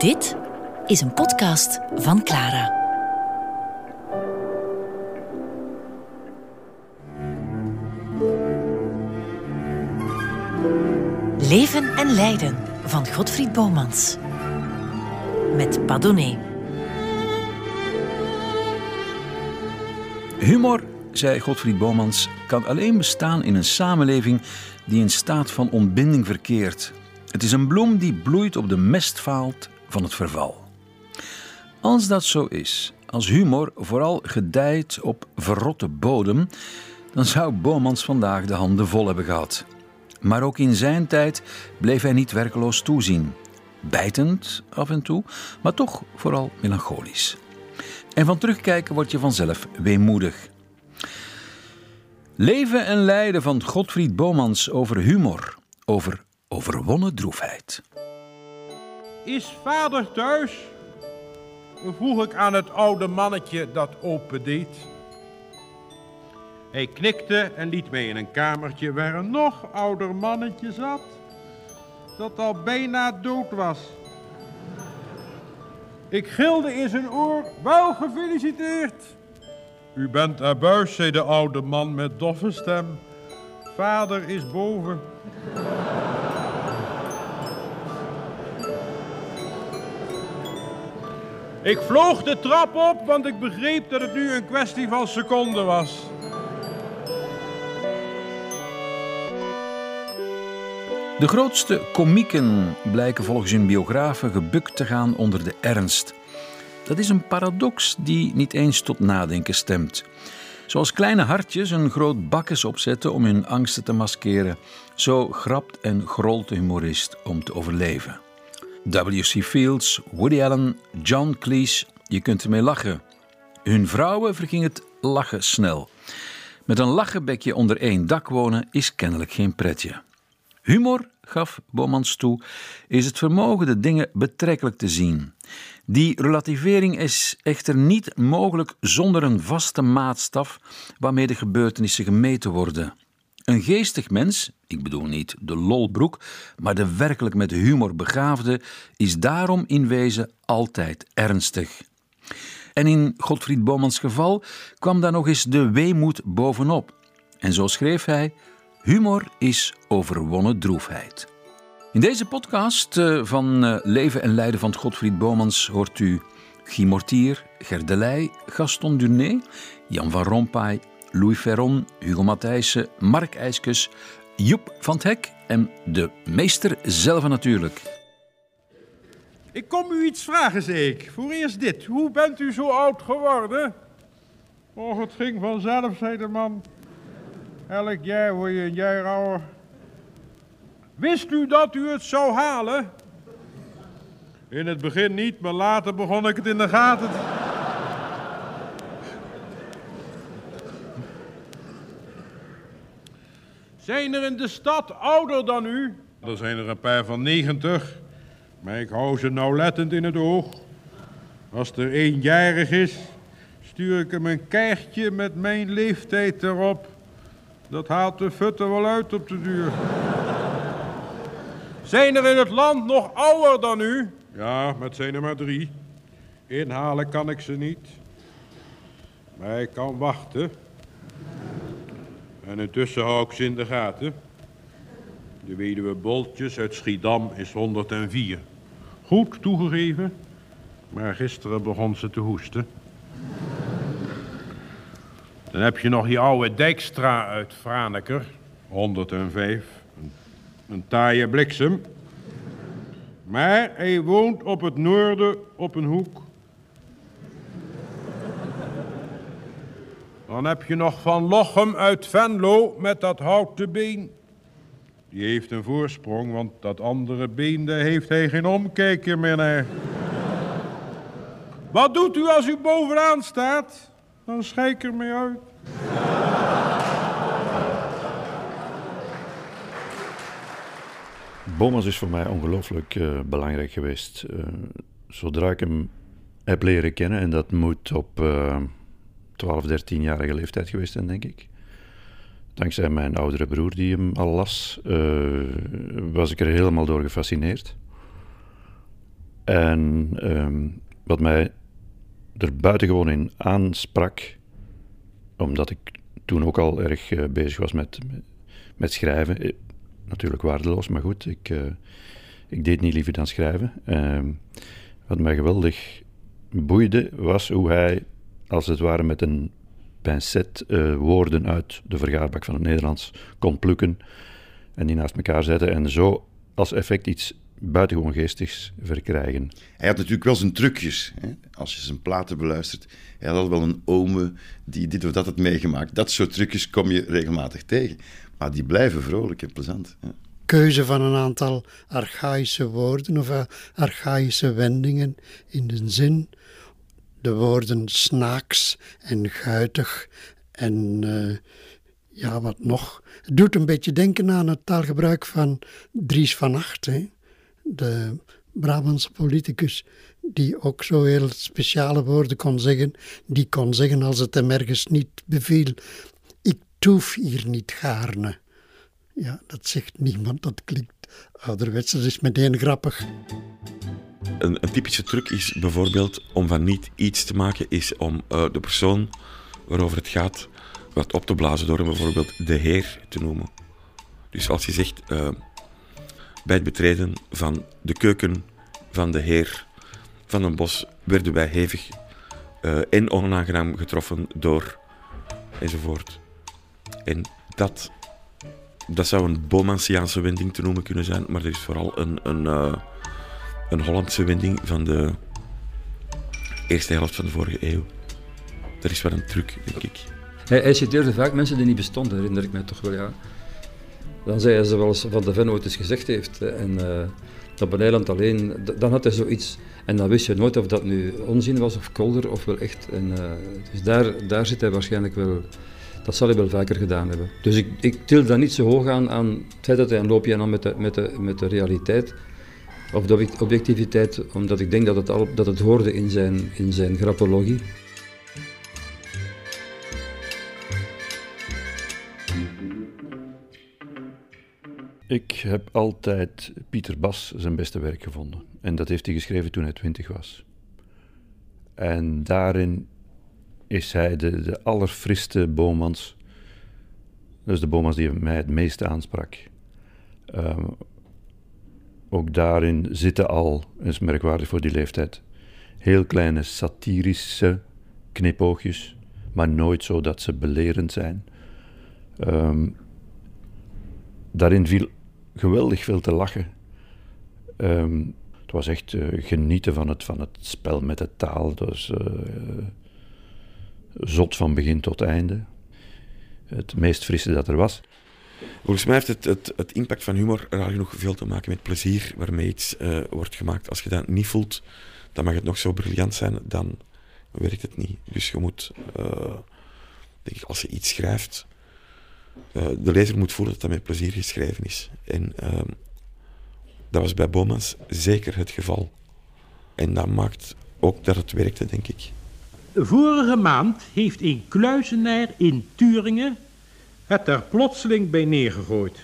Dit is een podcast van Clara. Leven en lijden van Godfried Bomans. Met Padone. Humor, zei Godfried Bomans, kan alleen bestaan in een samenleving die in staat van ontbinding verkeert. Het is een bloem die bloeit op de mestvaalt van het verval. Als dat zo is, als humor vooral gedijt op verrotte bodem, dan zou Bomans vandaag de handen vol hebben gehad. Maar ook in zijn tijd bleef hij niet werkeloos toezien. Bijtend af en toe, maar toch vooral melancholisch. En van terugkijken word je vanzelf weemoedig. Leven en lijden van Godfried Bomans over humor, over overwonnen droefheid. Is vader thuis? vroeg ik aan het oude mannetje dat opendeed. Hij knikte en liet mij in een kamertje waar een nog ouder mannetje zat, dat al bijna dood was. Ik gilde in zijn oor, wel gefeliciteerd. U bent abuis, zei de oude man met doffe stem. Vader is boven. Ik vloog de trap op, want ik begreep dat het nu een kwestie van seconden was. De grootste komieken blijken volgens hun biografen gebukt te gaan onder de ernst. Dat is een paradox die niet eens tot nadenken stemt. Zoals kleine hartjes een groot bakkes opzetten om hun angsten te maskeren, zo grapt en grolt de humorist om te overleven. W.C. Fields, Woody Allen, John Cleese, je kunt ermee lachen. Hun vrouwen verging het lachen snel. Met een lachenbekje onder één dak wonen is kennelijk geen pretje. Humor, gaf Bomans toe, is het vermogen de dingen betrekkelijk te zien. Die relativering is echter niet mogelijk zonder een vaste maatstaf waarmee de gebeurtenissen gemeten worden. Een geestig mens, ik bedoel niet de lolbroek, maar de werkelijk met humor begaafde, is daarom in wezen altijd ernstig. En in Godfried Bomans geval kwam daar nog eens de weemoed bovenop. En zo schreef hij: Humor is overwonnen droefheid. In deze podcast eh, van eh, Leven en Lijden van Godfried Bomans hoort u Guy Mortier, Gerdelij, Gaston Durné, Jan van Rompuy, Louis Ferron, Hugo Matthijssen, Mark IJskes, Joep van het Hek en de meester zelf natuurlijk. Ik kom u iets vragen, zei ik. Voor eerst dit. Hoe bent u zo oud geworden? Och, het ging vanzelf, zei de man. Elk jaar word je een jaar ouder. Wist u dat u het zou halen? In het begin niet, maar later begon ik het in de gaten te... Zijn er in de stad ouder dan u? Er zijn er een paar van 90, maar ik hou ze nauwlettend in het oog. Als er eenjarig is, stuur ik hem een kaartje met mijn leeftijd erop. Dat haalt de futter wel uit op de duur. Zijn er in het land nog ouder dan u? Ja, met zijn er maar drie. Inhalen kan ik ze niet. Maar ik kan wachten. En intussen hou ik ze in de gaten. De weduwe Boltjes uit Schiedam is 104. Goed toegegeven, maar gisteren begon ze te hoesten. Dan heb je nog die oude Dijkstra uit Franeker, 105. Een, een taaie bliksem. Maar hij woont op het noorden op een hoek. Dan heb je nog Van Lochem uit Venlo met dat houten been. Die heeft een voorsprong, want dat andere been, daar heeft hij geen omkijker meer. Wat doet u als u bovenaan staat? Dan schijk er mee uit. Bomas is voor mij ongelooflijk uh, belangrijk geweest. Uh, zodra ik hem heb leren kennen, en dat moet op uh, 12, 13-jarige leeftijd geweest zijn, denk ik. Dankzij mijn oudere broer die hem al las, was ik er helemaal door gefascineerd. En ehm, wat mij er buitengewoon in aansprak, omdat ik toen ook al erg eh, bezig was met, met schrijven. Eh, natuurlijk waardeloos, maar goed, ik, ik deed niet liever dan schrijven. Ehm, wat mij geweldig boeide, was hoe hij, als het ware met een pincet, woorden uit de vergaarbak van het Nederlands kon plukken en die naast elkaar zetten en zo als effect iets buitengewoon geestigs verkrijgen. Hij had natuurlijk wel zijn trucjes. Hè? Als je zijn platen beluistert, hij had wel een ome die dit of dat had meegemaakt. Dat soort trucjes kom je regelmatig tegen. Maar die blijven vrolijk en plezant. Hè? Keuze van een aantal archaïsche woorden of eh, archaïsche wendingen in de zin. De woorden snaaks en guitig en uh, ja, wat nog. Het doet een beetje denken aan het taalgebruik van Dries van Acht. Hè? de Brabantse politicus, die ook zo heel speciale woorden kon zeggen, die kon zeggen als het hem ergens niet beviel, ik toef hier niet gaarne. Ja, dat zegt niemand, dat klinkt ouderwets, dat is meteen grappig. Een, een, typische truc is bijvoorbeeld om van niet iets te maken, is om uh, de persoon waarover het gaat wat op te blazen door hem bijvoorbeeld de heer te noemen. Dus als je zegt, uh, bij het betreden van de keuken van de heer Van den Bos werden wij hevig uh, en onaangenaam getroffen door enzovoort. En dat, dat zou een Bomansiaanse wending te noemen kunnen zijn, maar er is vooral een, een, een Hollandse wending van de eerste helft van de vorige eeuw. Dat is wel een truc, denk ik. Hij, citeerde vaak mensen die niet bestonden, herinner ik mij toch wel, ja. Dan zei hij zoals Van de Ven ooit eens gezegd heeft. En uh, dat Beneiland alleen, dan had hij zoiets. En dan wist je nooit of dat nu onzin was of kolder of wel echt. En, uh, dus daar, daar zit hij waarschijnlijk wel. Dat zal hij wel vaker gedaan hebben. Dus ik, ik til dat niet zo hoog aan, aan het feit dat hij een loopje met de, met de, met de realiteit. Of de objectiviteit, omdat ik denk dat het, al, dat het hoorde in zijn, in zijn grappologie. Ik heb altijd Pieter Bas zijn beste werk gevonden. En dat heeft hij geschreven toen hij twintig was. En daarin is hij de, de allerfriste Bomans. Dus de Bomans die mij het meeste aansprak. Um, ook daarin zitten al, is merkwaardig voor die leeftijd, heel kleine satirische knipoogjes, maar nooit zo dat ze belerend zijn. Um, daarin viel geweldig veel te lachen. Um, het was echt uh, genieten van het, van het spel met de taal. Dus uh, zot van begin tot einde. Het meest frisse dat er was. Volgens mij heeft het, het, het impact van humor raar genoeg veel te maken met plezier waarmee iets uh, wordt gemaakt. Als je dat niet voelt, dan mag het nog zo briljant zijn, dan werkt het niet. Dus je moet, denk ik, als je iets schrijft, uh, de lezer moet voelen dat dat met plezier geschreven is. En uh, dat was bij Bomans zeker het geval. En dat maakt ook dat het werkte, denk ik. Vorige maand heeft een kluizenaar in Turingen het er plotseling bij neergegooid.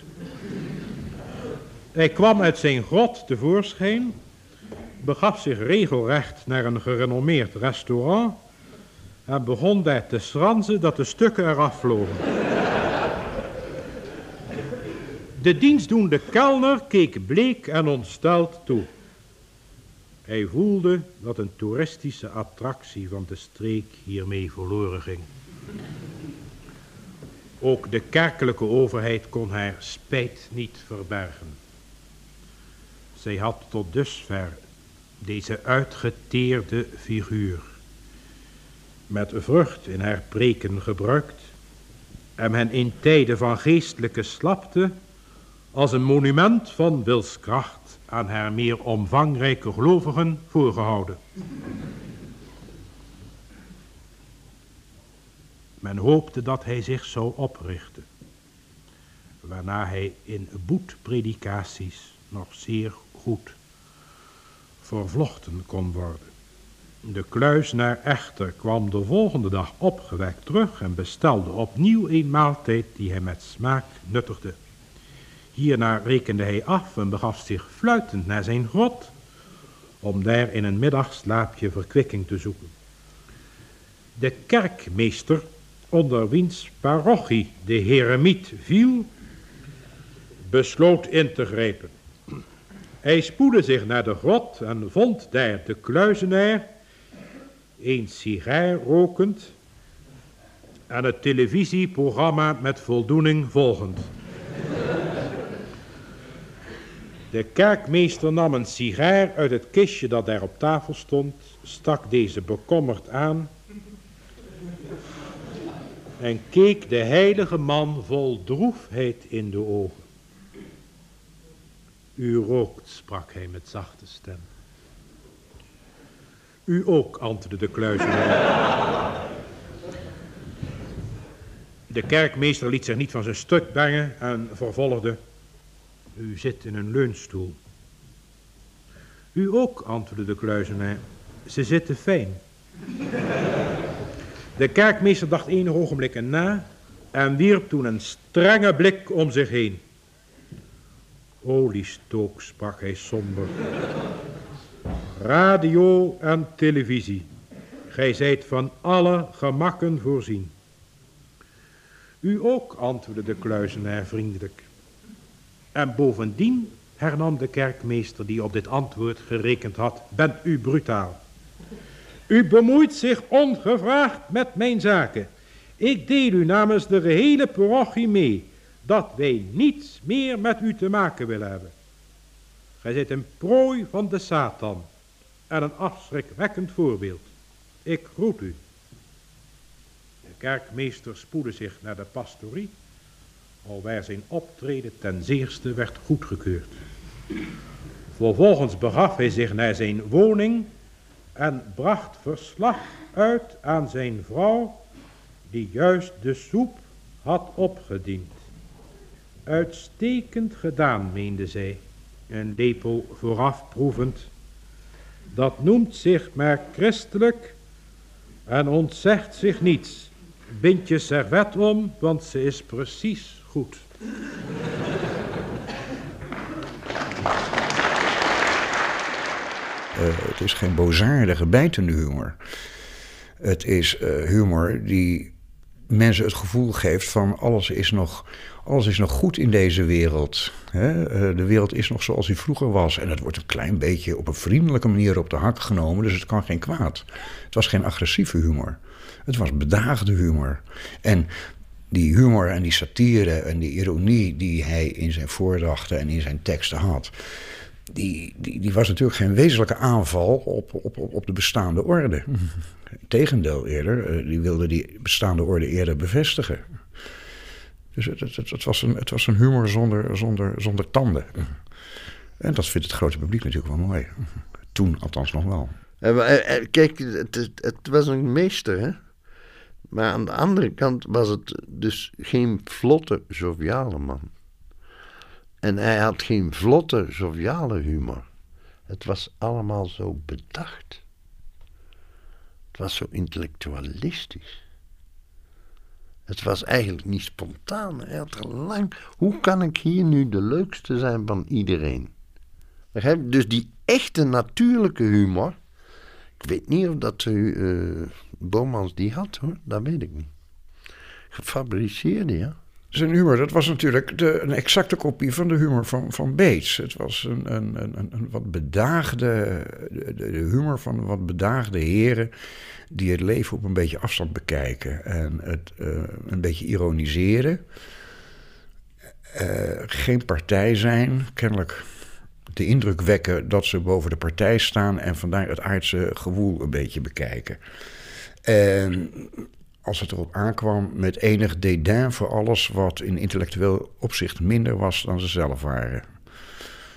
Hij kwam uit zijn grot tevoorschijn, begaf zich regelrecht naar een gerenommeerd restaurant en begon daar te schranzen dat de stukken eraf vlogen. De dienstdoende kelner keek bleek en ontsteld toe. Hij voelde dat een toeristische attractie van de streek hiermee verloren ging. Ook de kerkelijke overheid kon haar spijt niet verbergen. Zij had tot dusver deze uitgeteerde figuur met vrucht in haar preken gebruikt en hen in tijden van geestelijke slapte als een monument van wilskracht aan haar meer omvangrijke gelovigen voorgehouden. Men hoopte dat hij zich zou oprichten, waarna hij in boetpredikaties nog zeer goed vervlochten kon worden. De kluisnaar echter kwam de volgende dag opgewekt terug en bestelde opnieuw een maaltijd die hij met smaak nuttigde. Hierna rekende hij af en begaf zich fluitend naar zijn grot, om daar in een middagslaapje verkwikking te zoeken. De kerkmeester, onder wiens parochie de heremiet viel, besloot in te grijpen. Hij spoedde zich naar de grot en vond daar de kluizenaar, een sigaar rokend en het televisieprogramma met voldoening volgend. De kerkmeester nam een sigaar uit het kistje dat daar op tafel stond, stak deze bekommerd aan en keek de heilige man vol droefheid in de ogen. U rookt, sprak hij met zachte stem. U ook, antwoordde de kluizenaar. De kerkmeester liet zich niet van zijn stuk brengen en vervolgde. U zit in een leunstoel. U ook, antwoordde de kluizenaar. Ze zitten fijn. De kerkmeester dacht enige ogenblikken na en wierp toen een strenge blik om zich heen. Oliestook, sprak hij somber. Radio en televisie. Gij zijt van alle gemakken voorzien. U ook, antwoordde de kluizenaar vriendelijk. En bovendien, hernam de kerkmeester die op dit antwoord gerekend had, bent u brutaal. U bemoeit zich ongevraagd met mijn zaken. Ik deel u namens de gehele parochie mee dat wij niets meer met u te maken willen hebben. Gij zijt een prooi van de Satan en een afschrikwekkend voorbeeld. Ik groet u. De kerkmeester spoedde zich naar de pastorie, alwaar zijn optreden ten zeerste werd goedgekeurd. Vervolgens begaf hij zich naar zijn woning en bracht verslag uit aan zijn vrouw, die juist de soep had opgediend. Uitstekend gedaan, meende zij, een lepel vooraf proevend. Dat noemt zich maar christelijk en ontzegt zich niets. Bind je servet om, want ze is precies goed. Het is geen bozaardige, bijtende humor. Het is uh, humor die mensen het gevoel geeft van alles is nog, alles is nog goed in deze wereld. Uh, de wereld is nog zoals die vroeger was. En het wordt een klein beetje op een vriendelijke manier op de hak genomen. Dus het kan geen kwaad. Het was geen agressieve humor. Het was bedaagde humor. En die humor en die satire en die ironie die hij in zijn voordrachten en in zijn teksten had die, die, die, was natuurlijk geen wezenlijke aanval op, op, op de bestaande orde. Tegendeel eerder, eh, die wilde die bestaande orde eerder bevestigen. Dus het, het, het, was, een, het was een humor zonder, zonder, zonder tanden. En dat vindt het grote publiek natuurlijk wel mooi. Toen althans nog wel. Eh, eh, kijk, het, het was een meester, hè? Maar aan de andere kant was het dus geen vlotte, joviale man. En hij had geen vlotte, joviale humor. Het was allemaal zo bedacht. Het was zo intellectualistisch. Het was eigenlijk niet spontaan. Hij had lang. Hoe kan ik hier nu de leukste zijn van iedereen? Dus die echte natuurlijke humor. Ik weet niet of dat uh, Bomans die had hoor, dat weet ik niet. Gefabriceerde, ja zijn humor, dat was natuurlijk de, een exacte kopie van de humor van, van Bates. Het was een, een, een, een wat bedaagde, de, de, humor van wat bedaagde heren die het leven op een beetje afstand bekijken en het uh, een beetje ironiseren. Uh, geen partij zijn, kennelijk de indruk wekken dat ze boven de partij staan en vandaar het aardse gewoel een beetje bekijken. En als het erop aankwam, met enig dédain voor alles wat in intellectueel opzicht minder was dan ze zelf waren.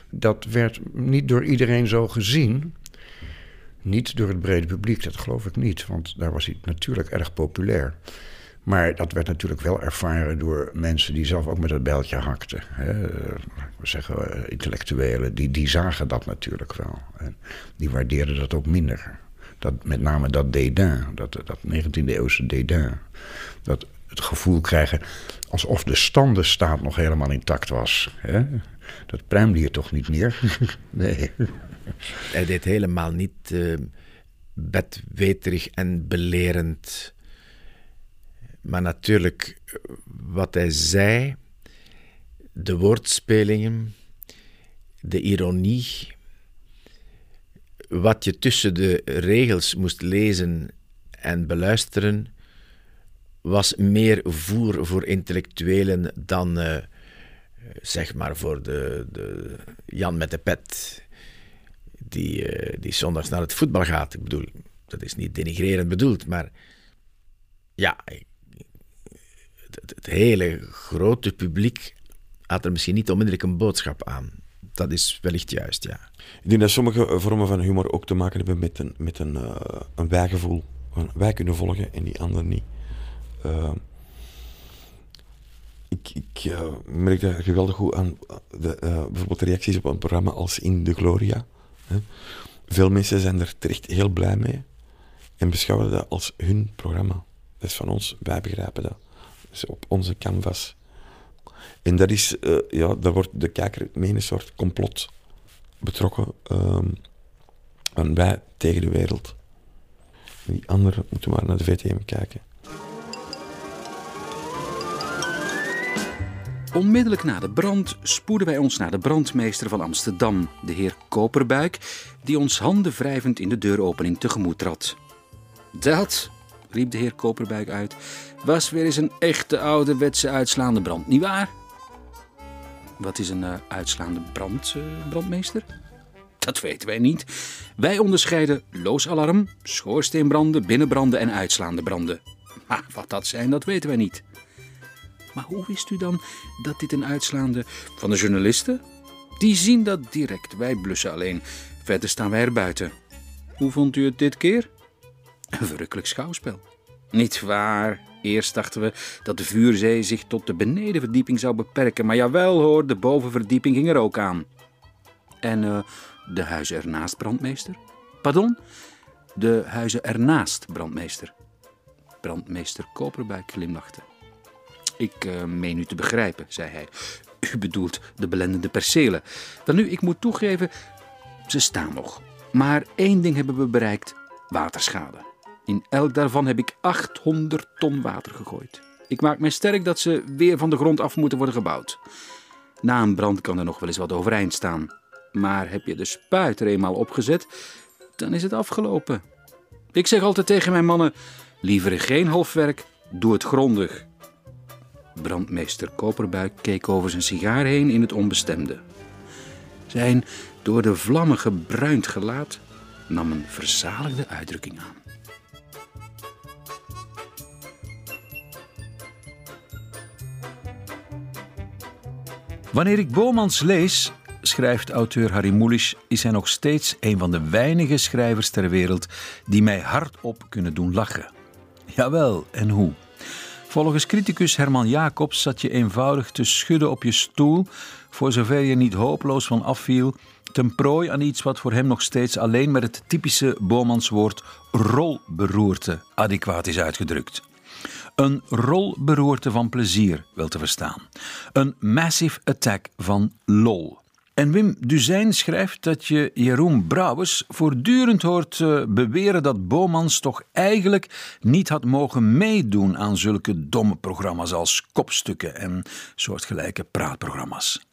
Dat werd niet door iedereen zo gezien. Niet door het brede publiek, dat geloof ik niet, want daar was hij natuurlijk erg populair. Maar dat werd natuurlijk wel ervaren door mensen die zelf ook met het bijltje hakten. Hè. We zeggen eh, intellectuelen, die, die zagen dat natuurlijk wel. En die waardeerden dat ook minder dat, met name dat dédain, dat, dat 19e eeuwse dédain. Dat het gevoel krijgen alsof de standenstaat nog helemaal intact was. Hè? Dat pruimde hier toch niet meer? nee. hij deed helemaal niet uh, en belerend. Maar natuurlijk, wat hij zei, de woordspelingen, de ironie, wat je tussen de regels moest lezen en beluisteren, was meer voer voor intellectuelen dan uh, zeg maar voor de, de, Jan met de pet, die, uh, die zondags naar het voetbal gaat. Ik bedoel, dat is niet denigrerend bedoeld, maar ja, het hele grote publiek had er misschien niet onmiddellijk een boodschap aan. Dat is wellicht juist, ja. Ik denk dat sommige vormen van humor ook te maken hebben met een, met een, uh, een wijgevoel. Wij kunnen volgen en die anderen niet. Uh, ik ik uh, merk dat geweldig goed aan de, bijvoorbeeld de reacties op een programma als In de Gloria. Hè. Veel mensen zijn er terecht heel blij mee en beschouwen dat als hun programma. Dat is van ons, wij begrijpen dat. Dus op onze canvas. En dat is, uh, ja, daar wordt de kijker mee een soort complot betrokken. Um, en wij tegen de wereld. Die anderen moeten maar naar de VTM kijken. Onmiddellijk na de brand spoeden wij ons naar de brandmeester van Amsterdam, de heer Koperbuik, die ons handen wrijvend in de deuropening tegemoet trad. Dat, riep de heer Koperbuik uit, was weer eens een echte ouderwetse uitslaande brand, nietwaar? Wat is een uh, uitslaande brand, uh, brandmeester? Dat weten wij niet. Wij onderscheiden loosalarm, schoorsteenbranden, binnenbranden en uitslaande branden. Maar wat dat zijn, dat weten wij niet. Maar hoe wist u dan dat dit een uitslaande van de journalisten? Die zien dat direct, wij blussen alleen. Verder staan wij er buiten. Hoe vond u het dit keer? Een verrukkelijk schouwspel. Niet waar. Eerst dachten we dat de vuurzee zich tot de benedenverdieping zou beperken. Maar jawel hoor, de bovenverdieping ging er ook aan. En uh, de huizen ernaast, brandmeester? Pardon? De huizen ernaast, brandmeester. Brandmeester Koperbuik glimlachte. Ik uh, meen u te begrijpen, zei hij. U bedoelt de belendende percelen. Dan nu, ik moet toegeven, ze staan nog. Maar één ding hebben we bereikt: waterschade. In elk daarvan heb ik 800 ton water gegooid. Ik maak mij sterk dat ze weer van de grond af moeten worden gebouwd. Na een brand kan er nog wel eens wat overeind staan. Maar heb je de spuit er eenmaal opgezet, dan is het afgelopen. Ik zeg altijd tegen mijn mannen: liever geen halfwerk, doe het grondig. Brandmeester Koperbuik keek over zijn sigaar heen in het onbestemde. Zijn door de vlammen gebruind gelaat nam een verzaligde uitdrukking aan. Wanneer ik Bomans lees, schrijft auteur Harry Mulisch, is hij nog steeds een van de weinige schrijvers ter wereld die mij hardop kunnen doen lachen. Jawel, en hoe? Volgens criticus Herman Jacobs zat je eenvoudig te schudden op je stoel, voor zover je niet hopeloos van afviel, ten prooi aan iets wat voor hem nog steeds alleen met het typische Bomanswoord rolberoerte adequaat is uitgedrukt. Een rolberoerte van plezier, wel te verstaan. Een massive attack van lol. En Wim Duzijn schrijft dat je Jeroen Brouwers voortdurend hoort uh, beweren dat Bomans toch eigenlijk niet had mogen meedoen aan zulke domme programma's als kopstukken en soortgelijke praatprogramma's.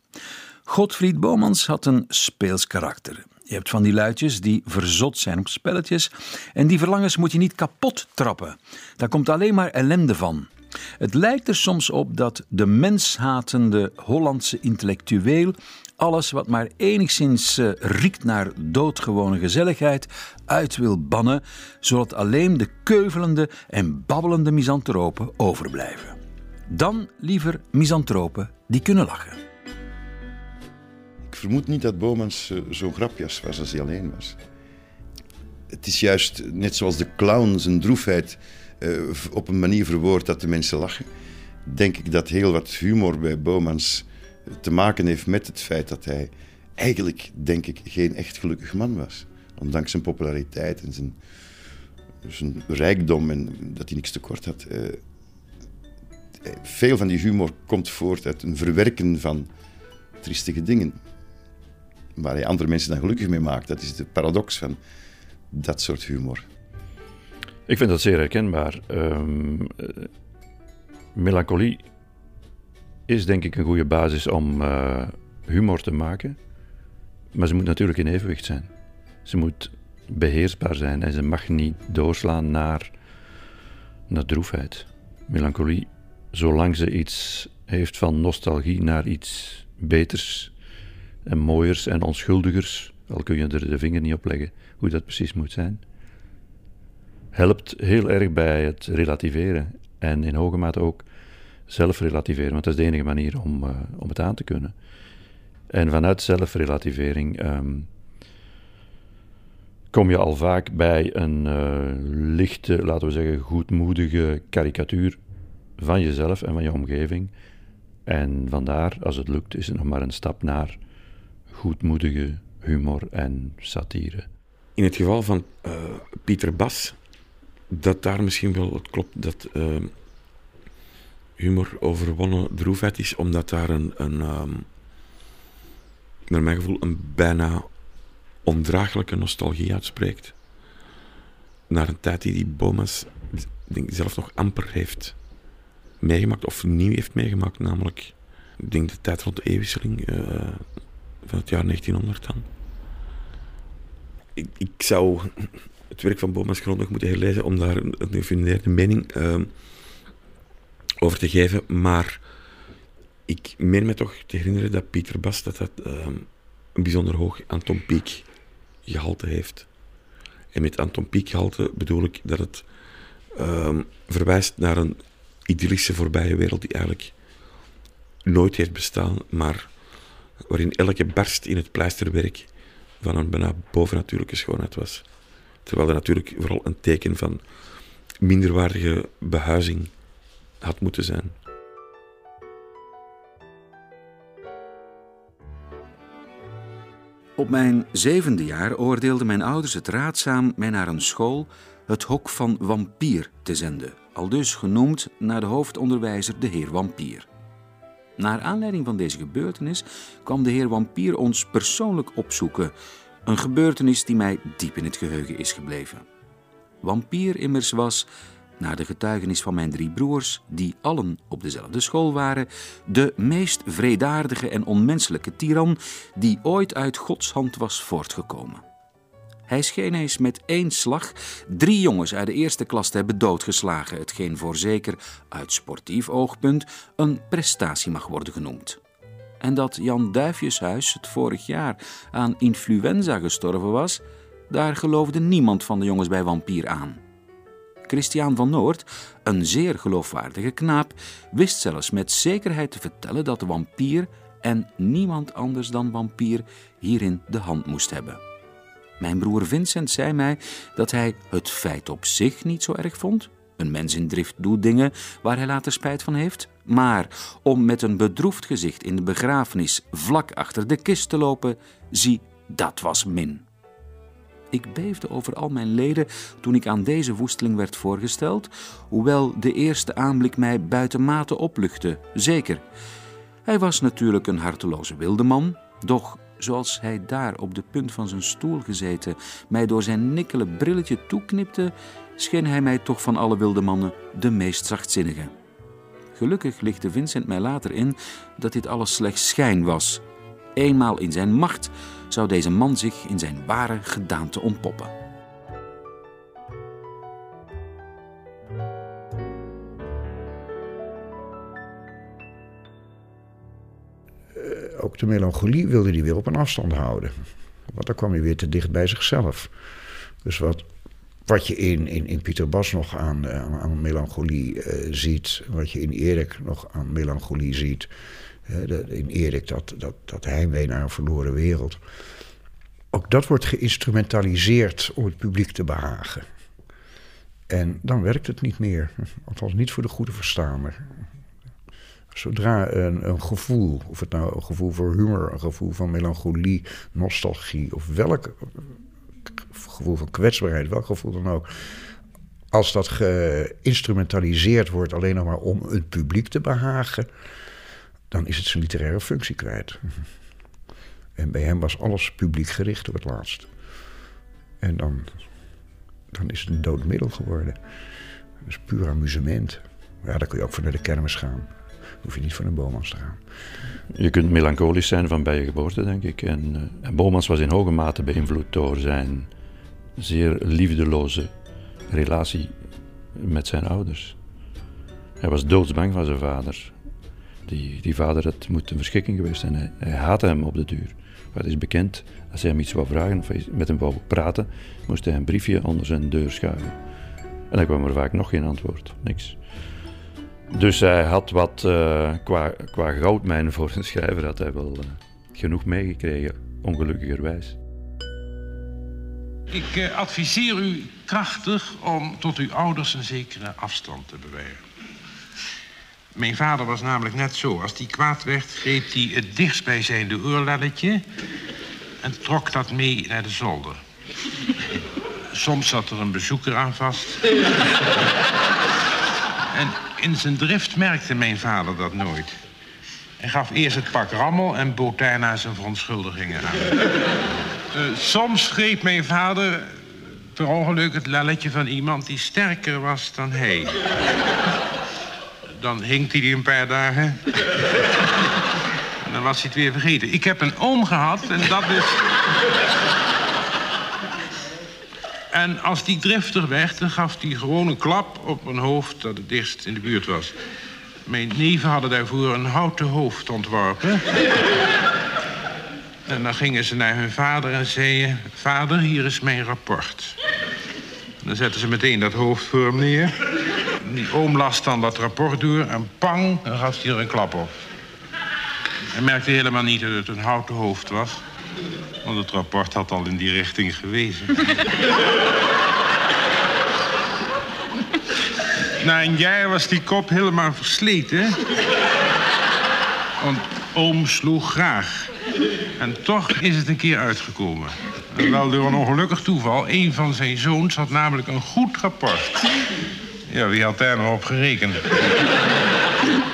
Godfried Bomans had een speels karakter. Je hebt van die luidjes die verzot zijn op spelletjes en die verlangens moet je niet kapot trappen. Daar komt alleen maar ellende van. Het lijkt er soms op dat de menshatende Hollandse intellectueel alles wat maar enigszins uh, riekt naar doodgewone gezelligheid uit wil bannen, zodat alleen de keuvelende en babbelende misantropen overblijven. Dan liever misantropen die kunnen lachen. Vermoed niet dat Bomans uh, zo'n grapjas was als hij alleen was. Het is juist net zoals de clown zijn droefheid uh, op een manier verwoord dat de mensen lachen. Denk ik dat heel wat humor bij Bomans te maken heeft met het feit dat hij eigenlijk, denk ik, geen echt gelukkig man was. Ondanks zijn populariteit en zijn, zijn rijkdom en dat hij niks tekort had. Veel van die humor komt voort uit een verwerken van triestige dingen. Waar hij andere mensen dan gelukkig mee maakt. Dat is de paradox van dat soort humor. Ik vind dat zeer herkenbaar. Ehm, eh, melancholie is denk ik een goede basis om eh, humor te maken. Maar ze moet natuurlijk in evenwicht zijn. Ze moet beheersbaar zijn en ze mag niet doorslaan naar, naar droefheid. Melancholie, zolang ze iets heeft van nostalgie naar iets beters en mooiers en onschuldigers, al kun je er de vinger niet op leggen hoe dat precies moet zijn, helpt heel erg bij het relativeren en in hoge mate ook zelf relativeren, want dat is de enige manier om, uh, om het aan te kunnen. En vanuit zelfrelativering um, kom je al vaak bij een uh, lichte, laten we zeggen, goedmoedige karikatuur van jezelf en van je omgeving. En vandaar, als het lukt, is het nog maar een stap naar goedmoedige humor en satire. In het geval van uh, Pieter Bas, dat daar misschien wel het klopt dat uh, humor overwonnen droefheid is, omdat daar een, een um, naar mijn gevoel, een bijna ondraaglijke nostalgie uitspreekt. Naar een tijd die die Bomas denk, zelf nog amper heeft meegemaakt, of nieuw heeft meegemaakt, namelijk, ik denk de tijd rond de eeuwwisseling uh, van het jaar 1900 dan. Ik, ik, zou het werk van Bomas grondig moeten herlezen om daar een, gefundeerde mening uh, over te geven, maar ik meen me toch te herinneren dat Pieter Bas dat dat uh, een bijzonder hoog Anton Pieck gehalte heeft. En met Anton Pieck gehalte bedoel ik dat het um, verwijst naar een idyllische voorbije wereld die eigenlijk nooit heeft bestaan, maar waarin elke barst in het pleisterwerk van een bijna bovennatuurlijke schoonheid was. Terwijl er natuurlijk vooral een teken van minderwaardige behuizing had moeten zijn. Op mijn zevende jaar oordeelden mijn ouders het raadzaam mij naar een school, het Hok van Vampier, te zenden, aldus genoemd naar de hoofdonderwijzer de heer Vampier. Naar aanleiding van deze gebeurtenis kwam de heer Vampier ons persoonlijk opzoeken, een gebeurtenis die mij diep in het geheugen is gebleven. Vampier immers was, naar de getuigenis van mijn drie broers, die allen op dezelfde school waren, de meest vredaardige en onmenselijke tiran die ooit uit Gods hand was voortgekomen. Hij scheen eens met één slag drie jongens uit de eerste klas te hebben doodgeslagen, hetgeen voorzeker uit sportief oogpunt een prestatie mag worden genoemd. En dat Jan Duifjeshuis het vorig jaar aan influenza gestorven was, daar geloofde niemand van de jongens bij Vampier aan. Christian van Noord, een zeer geloofwaardige knaap, wist zelfs met zekerheid te vertellen dat de vampier en niemand anders dan vampier hierin de hand moest hebben. Mijn broer Vincent zei mij dat hij het feit op zich niet zo erg vond. Een mens in drift doet dingen waar hij later spijt van heeft. Maar om met een bedroefd gezicht in de begrafenis vlak achter de kist te lopen, zie, dat was min. Ik beefde over al mijn leden toen ik aan deze woesteling werd voorgesteld, hoewel de eerste aanblik mij buitenmate opluchtte, zeker. Hij was natuurlijk een harteloze wildeman, doch zoals hij daar op de punt van zijn stoel gezeten mij door zijn nikkelen brilletje toeknipte, scheen hij mij toch van alle wilde mannen de meest zachtzinnige. Gelukkig lichtte Vincent mij later in dat dit alles slechts schijn was. Eenmaal in zijn macht zou deze man zich in zijn ware gedaante ontpoppen. Ook de melancholie wilde hij weer op een afstand houden. Want dan kwam hij weer te dicht bij zichzelf. Dus wat, wat je in, in, in Pieter Bas nog aan, aan, aan melancholie uh, ziet, wat je in Erik nog aan melancholie ziet, de, in Erik dat, dat, dat heimwee naar een verloren wereld. Ook dat wordt geïnstrumentaliseerd om het publiek te behagen. En dan werkt het niet meer. Althans niet voor de goede verstaander. Zodra een, een, gevoel, of het nou een gevoel voor humor, een gevoel van melancholie, nostalgie of welk gevoel van kwetsbaarheid, welk gevoel dan ook, als dat geïnstrumentaliseerd wordt alleen nog maar om het publiek te behagen, dan is het zijn literaire functie kwijt. En bij hem was alles publiek gericht op het laatst. En dan, dan is het een dood middel geworden. Dat is puur amusement. Ja, dan kun je ook voor naar de kermis gaan. Hoef je niet voor een Bomans te gaan. Je kunt melancholisch zijn van bij je geboorte, denk ik. En, uh, en Bomans was in hoge mate beïnvloed door zijn zeer liefdeloze relatie met zijn ouders. Hij was doodsbang van zijn vader. Die, die vader had moet een verschikking geweest zijn. Hij, haatte hem op de duur. Het is bekend, als hij hem iets wou vragen of met hem wou praten, moest hij een briefje onder zijn deur schuiven. En dan kwam er vaak nog geen antwoord, niks. Dus hij had wat, uh, qua, qua goudmijn voor een schrijver, had hij wel uh, genoeg meegekregen, ongelukkigerwijs. Ik uh, adviseer u krachtig om tot uw ouders een zekere afstand te bewaren. Mijn vader was namelijk net zo. Als hij kwaad werd, greep hij het dichtstbijzijnde oorlelletje... en trok dat mee naar de zolder. Soms zat er een bezoeker aan vast. en in zijn drift merkte mijn vader dat nooit. Hij gaf eerst het pak rammel en bood daarna zijn verontschuldigingen aan. Uh, soms greep mijn vader per ongeluk het lelletje van iemand die sterker was dan hij. Dan hinkt hij die een paar dagen. En dan was hij het weer vergeten. Ik heb een oom gehad en dat is... En als die driftig werd, dan gaf hij gewoon een klap op een hoofd dat het dichtst in de buurt was. Mijn neven hadden daarvoor een houten hoofd ontworpen. En dan gingen ze naar hun vader en zeiden... Vader, hier is mijn rapport. Dan zetten ze meteen dat hoofd voor hem neer. Die oom las dan dat rapport door en pang, dan gaf hij er een klap op. Hij merkte helemaal niet dat het een houten hoofd was. Want het rapport had al in die richting gewezen. Na een jaar was die kop helemaal versleten. Want oom sloeg graag. En toch is het een keer uitgekomen. En wel door een ongelukkig toeval. Een van zijn zoons had namelijk een goed rapport. Ja, wie had daar nog op gerekend?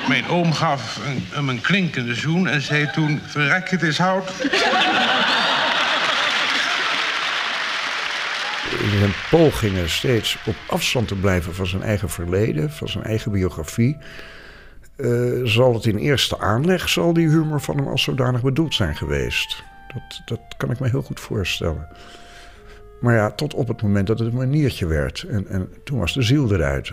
Mijn oom gaf een, hem een klinkende zoen en zei toen... Verrek, het is hout. In zijn pogingen steeds op afstand te blijven van zijn eigen verleden... van zijn eigen biografie... Uh, zal het in eerste aanleg, zal die humor van hem als zodanig bedoeld zijn geweest. Dat, dat kan ik me heel goed voorstellen. Maar ja, tot op het moment dat het een maniertje werd. En, en toen was de ziel eruit.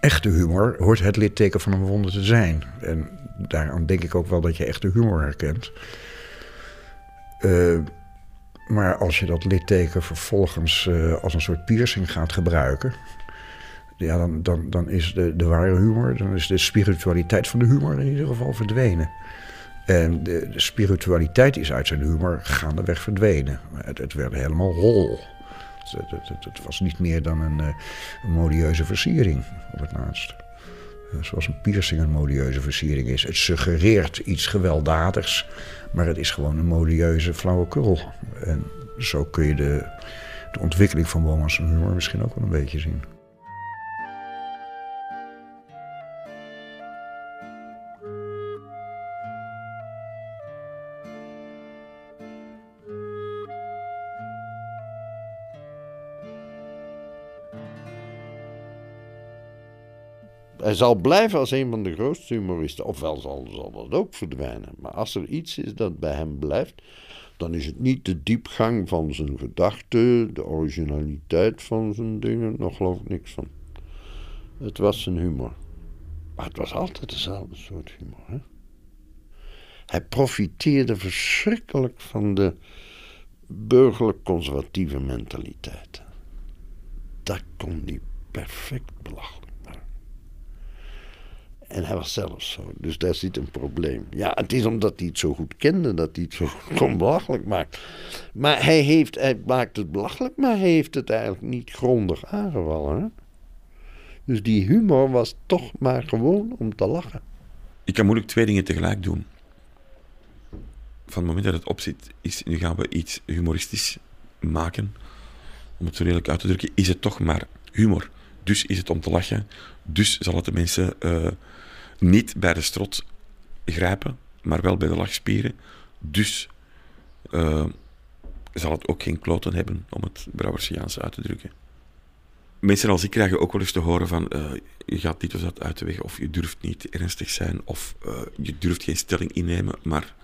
Echte humor hoort het litteken van een wonder te zijn. En daaraan denk ik ook wel dat je echte humor herkent. Uh, maar als je dat litteken vervolgens uh, als een soort piercing gaat gebruiken ja, dan, dan, dan is de, de ware humor, dan is de spiritualiteit van de humor in ieder geval verdwenen. En de, de spiritualiteit is uit zijn humor gaandeweg verdwenen. Het, het werd helemaal rol. Het, was niet meer dan een, eh, modieuze versiering op het laatst. Eh, zoals een piercing een modieuze versiering is. Het suggereert iets gewelddadigs, maar het is gewoon een modieuze flauwekul. En zo kun je de, de ontwikkeling van Bomans humor misschien ook wel een beetje zien. Hij zal blijven als een van de grootste humoristen. Ofwel zal, zal dat ook verdwijnen. Maar als er iets is dat bij hem blijft, dan is het niet de diepgang van zijn gedachten, de originaliteit van zijn dingen, nog geloof ik niks van. Het was zijn humor. Maar het was altijd dezelfde soort humor. Hij profiteerde verschrikkelijk van de burgerlijk-conservatieve mentaliteit. Dat kon hij perfect belachelijk. En hij was zelf zo. Dus daar zit een probleem. Ja, het is omdat hij het zo goed kende dat hij het zo kon belachelijk maken. Maar hij, heeft, hij maakt het belachelijk, maar hij heeft het eigenlijk niet grondig aangevallen. Dus die humor was toch maar gewoon om te lachen. Ik kan moeilijk twee dingen tegelijk doen. Van het moment dat het op zit, is nu gaan we iets humoristisch maken. Om het zo redelijk uit te drukken, is het toch maar humor. Dus is het om te lachen. Dus zal het de mensen uh, niet bij de strot grijpen, maar wel bij de lachspieren. Dus uh, zal het ook geen kloten hebben, om het Brouwersiaans uit te drukken. Mensen als ik krijgen ook wel eens te horen van uh, je gaat dit of dat uit de weg, of je durft niet ernstig zijn, of uh, je durft geen stelling innemen. Maar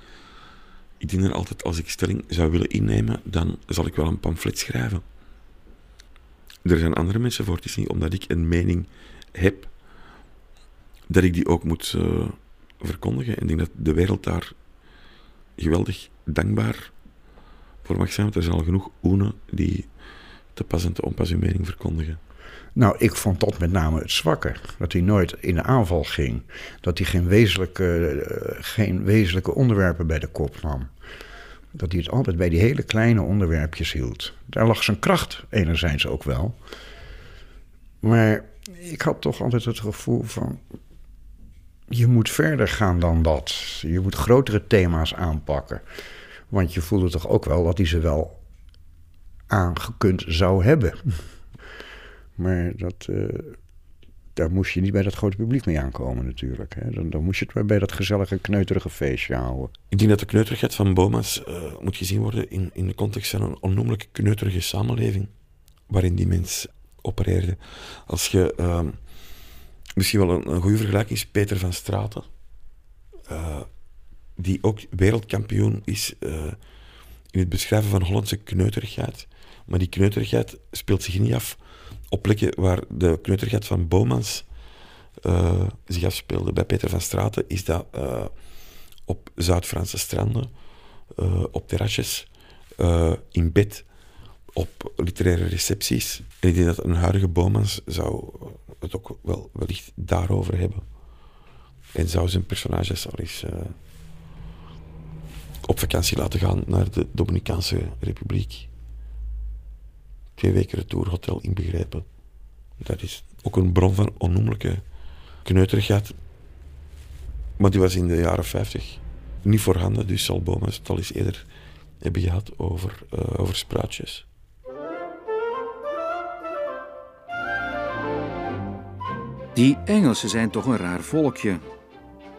ik denk dan altijd, als ik stelling zou willen innemen, dan zal ik wel een pamflet schrijven. Er zijn andere mensen voor. Het is niet omdat ik een mening heb, dat ik die ook moet uh, verkondigen. En ik denk dat de wereld daar geweldig dankbaar voor mag zijn, want er zijn al genoeg oenen die te pas en te onpas hun mening verkondigen. Nou, ik vond dat met name het zwakke. Dat hij nooit in de aanval ging. Dat hij geen wezenlijke, uh, geen wezenlijke onderwerpen bij de kop nam. Dat hij het altijd bij die hele kleine onderwerpjes hield. Daar lag zijn kracht enerzijds ook wel. Maar ik had toch altijd het gevoel van. Je moet verder gaan dan dat. Je moet grotere thema's aanpakken. Want je voelde toch ook wel dat hij ze wel aangekund zou hebben. Maar dat, uh, daar moest je niet bij dat grote publiek mee aankomen natuurlijk. Hè. Dan, dan moest je het bij dat gezellige, kneuterige feestje houden. Ik denk dat de kneuterigheid van Boma's uh, moet gezien worden in, in de context van een onnoemelijk kneuterige samenleving waarin die mens opereerde. Als je uh, misschien wel een, goede vergelijking is, Peter van Straten, uh, die ook wereldkampioen is in het beschrijven van Hollandse kneuterigheid. Maar die kneuterigheid speelt zich niet af op plekken waar de kneuterigheid van Bomans uh, zich afspeelde. Bij Peter van Straten is dat op Zuid-Franse stranden, op terrasjes, in bed, op literaire recepties. En ik denk dat een huidige Bomans zou het ook wel wellicht daarover hebben. En zou zijn personages al eens op vakantie laten gaan naar de Dominicaanse Republiek twee weken retourhotel inbegrepen. Dat is ook een bron van onnoemelijke kneuterigheid. Maar die was in de jaren 50 niet voorhanden, dus zal Bomas het al eens eerder hebben gehad over, uh, over spruitjes. Die Engelsen zijn toch een raar volkje.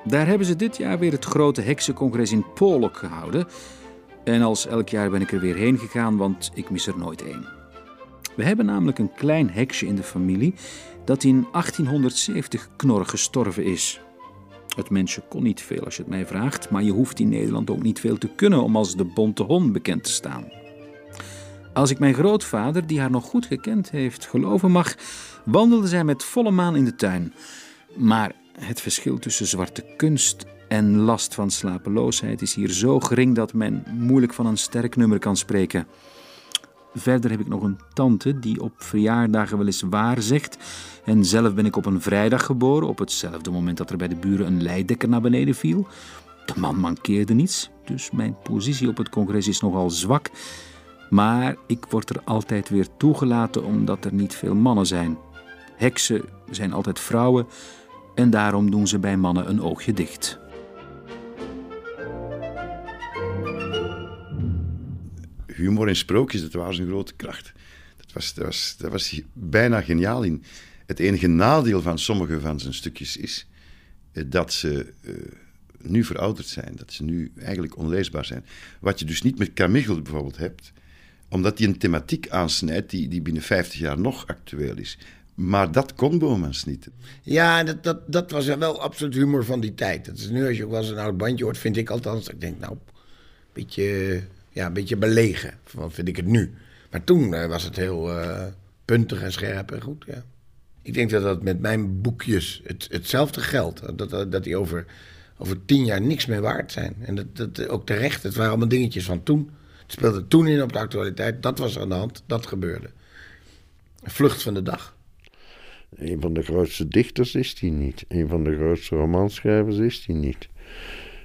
Daar hebben ze dit jaar weer het grote heksencongres in Polok gehouden. En als elk jaar ben ik er weer heen gegaan, want ik mis er nooit één. We hebben namelijk een klein heksje in de familie dat in 1870 knorrig gestorven is. Het mensje kon niet veel als je het mij vraagt, maar je hoeft in Nederland ook niet veel te kunnen om als de bonte hond bekend te staan. Als ik mijn grootvader, die haar nog goed gekend heeft, geloven mag, wandelde zij met volle maan in de tuin. Maar het verschil tussen zwarte kunst en last van slapeloosheid is hier zo gering dat men moeilijk van een sterk nummer kan spreken. Verder heb ik nog een tante die op verjaardagen wel eens waar zegt. En zelf ben ik op een vrijdag geboren, op hetzelfde moment dat er bij de buren een leidekker naar beneden viel. De man mankeerde niets, dus mijn positie op het congres is nogal zwak. Maar ik word er altijd weer toegelaten omdat er niet veel mannen zijn. Heksen zijn altijd vrouwen en daarom doen ze bij mannen een oogje dicht. humor en sprookjes, dat was een grote kracht. Dat was, dat, was, dat was bijna geniaal in. Het enige nadeel van sommige van zijn stukjes is eh, dat ze uh, nu verouderd zijn. Dat ze nu eigenlijk onleesbaar zijn. Wat je dus niet met Carmichael bijvoorbeeld hebt, omdat hij een thematiek aansnijdt die, die binnen 50 jaar nog actueel is. Maar dat kon Bomans niet. Ja, dat, dat, dat was wel absoluut humor van die tijd. Dat is nu, als je ook wel eens een oud bandje hoort, vind ik althans. Ik denk, nou, een beetje ja, een beetje belegen, wat vind ik het nu. Maar toen uh, was het heel uh, puntig en scherp en goed, ja. Ik denk dat dat met mijn boekjes het, hetzelfde geldt. Dat, dat, dat die over, over tien jaar niks meer waard zijn. En dat, dat ook terecht, het waren allemaal dingetjes van toen. Speelde toen in op de actualiteit. Dat was aan de hand, dat gebeurde. Vlucht van de dag. Een van de grootste dichters is hij niet. Een van de grootste romanschrijvers is hij niet.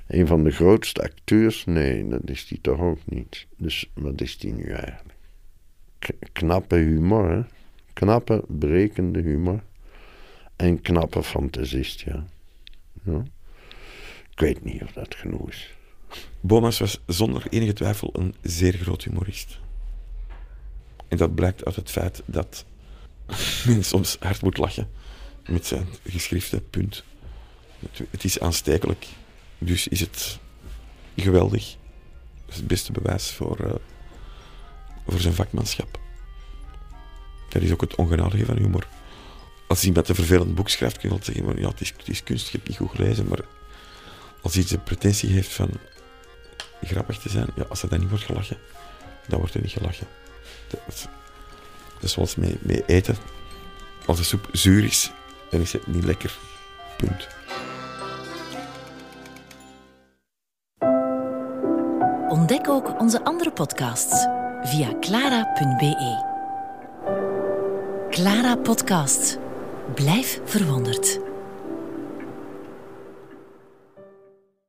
Een van de grootste acteurs? Nee, dat is hij toch ook niet. Dus wat is hij nu eigenlijk? knappe humor, hè? Knappe, berekende humor. En knappe fantasist, ja. ja. Ik weet niet of dat genoeg is. Bomas was zonder enige twijfel een zeer groot humorist. En dat blijkt uit het feit dat men soms hard moet lachen met zijn geschriften, punt. Het is aanstekelijk dus is het geweldig is het beste bewijs voor, eh, voor zijn vakmanschap. Dat is ook het ongenadige van humor. Als iemand een vervelend boek schrijft, kun je wel zeggen, ja, het is, het kunst, je hebt niet goed gelezen, maar als iets de pretentie heeft van grappig te zijn, ja, als er dan niet wordt gelachen, dan wordt er niet gelachen. Dat, dat is zoals met eten. Als de soep zuur is, dan is het niet lekker. Punt. Ontdek ook onze andere podcasts via clara.be. Clara Podcast. Blijf verwonderd.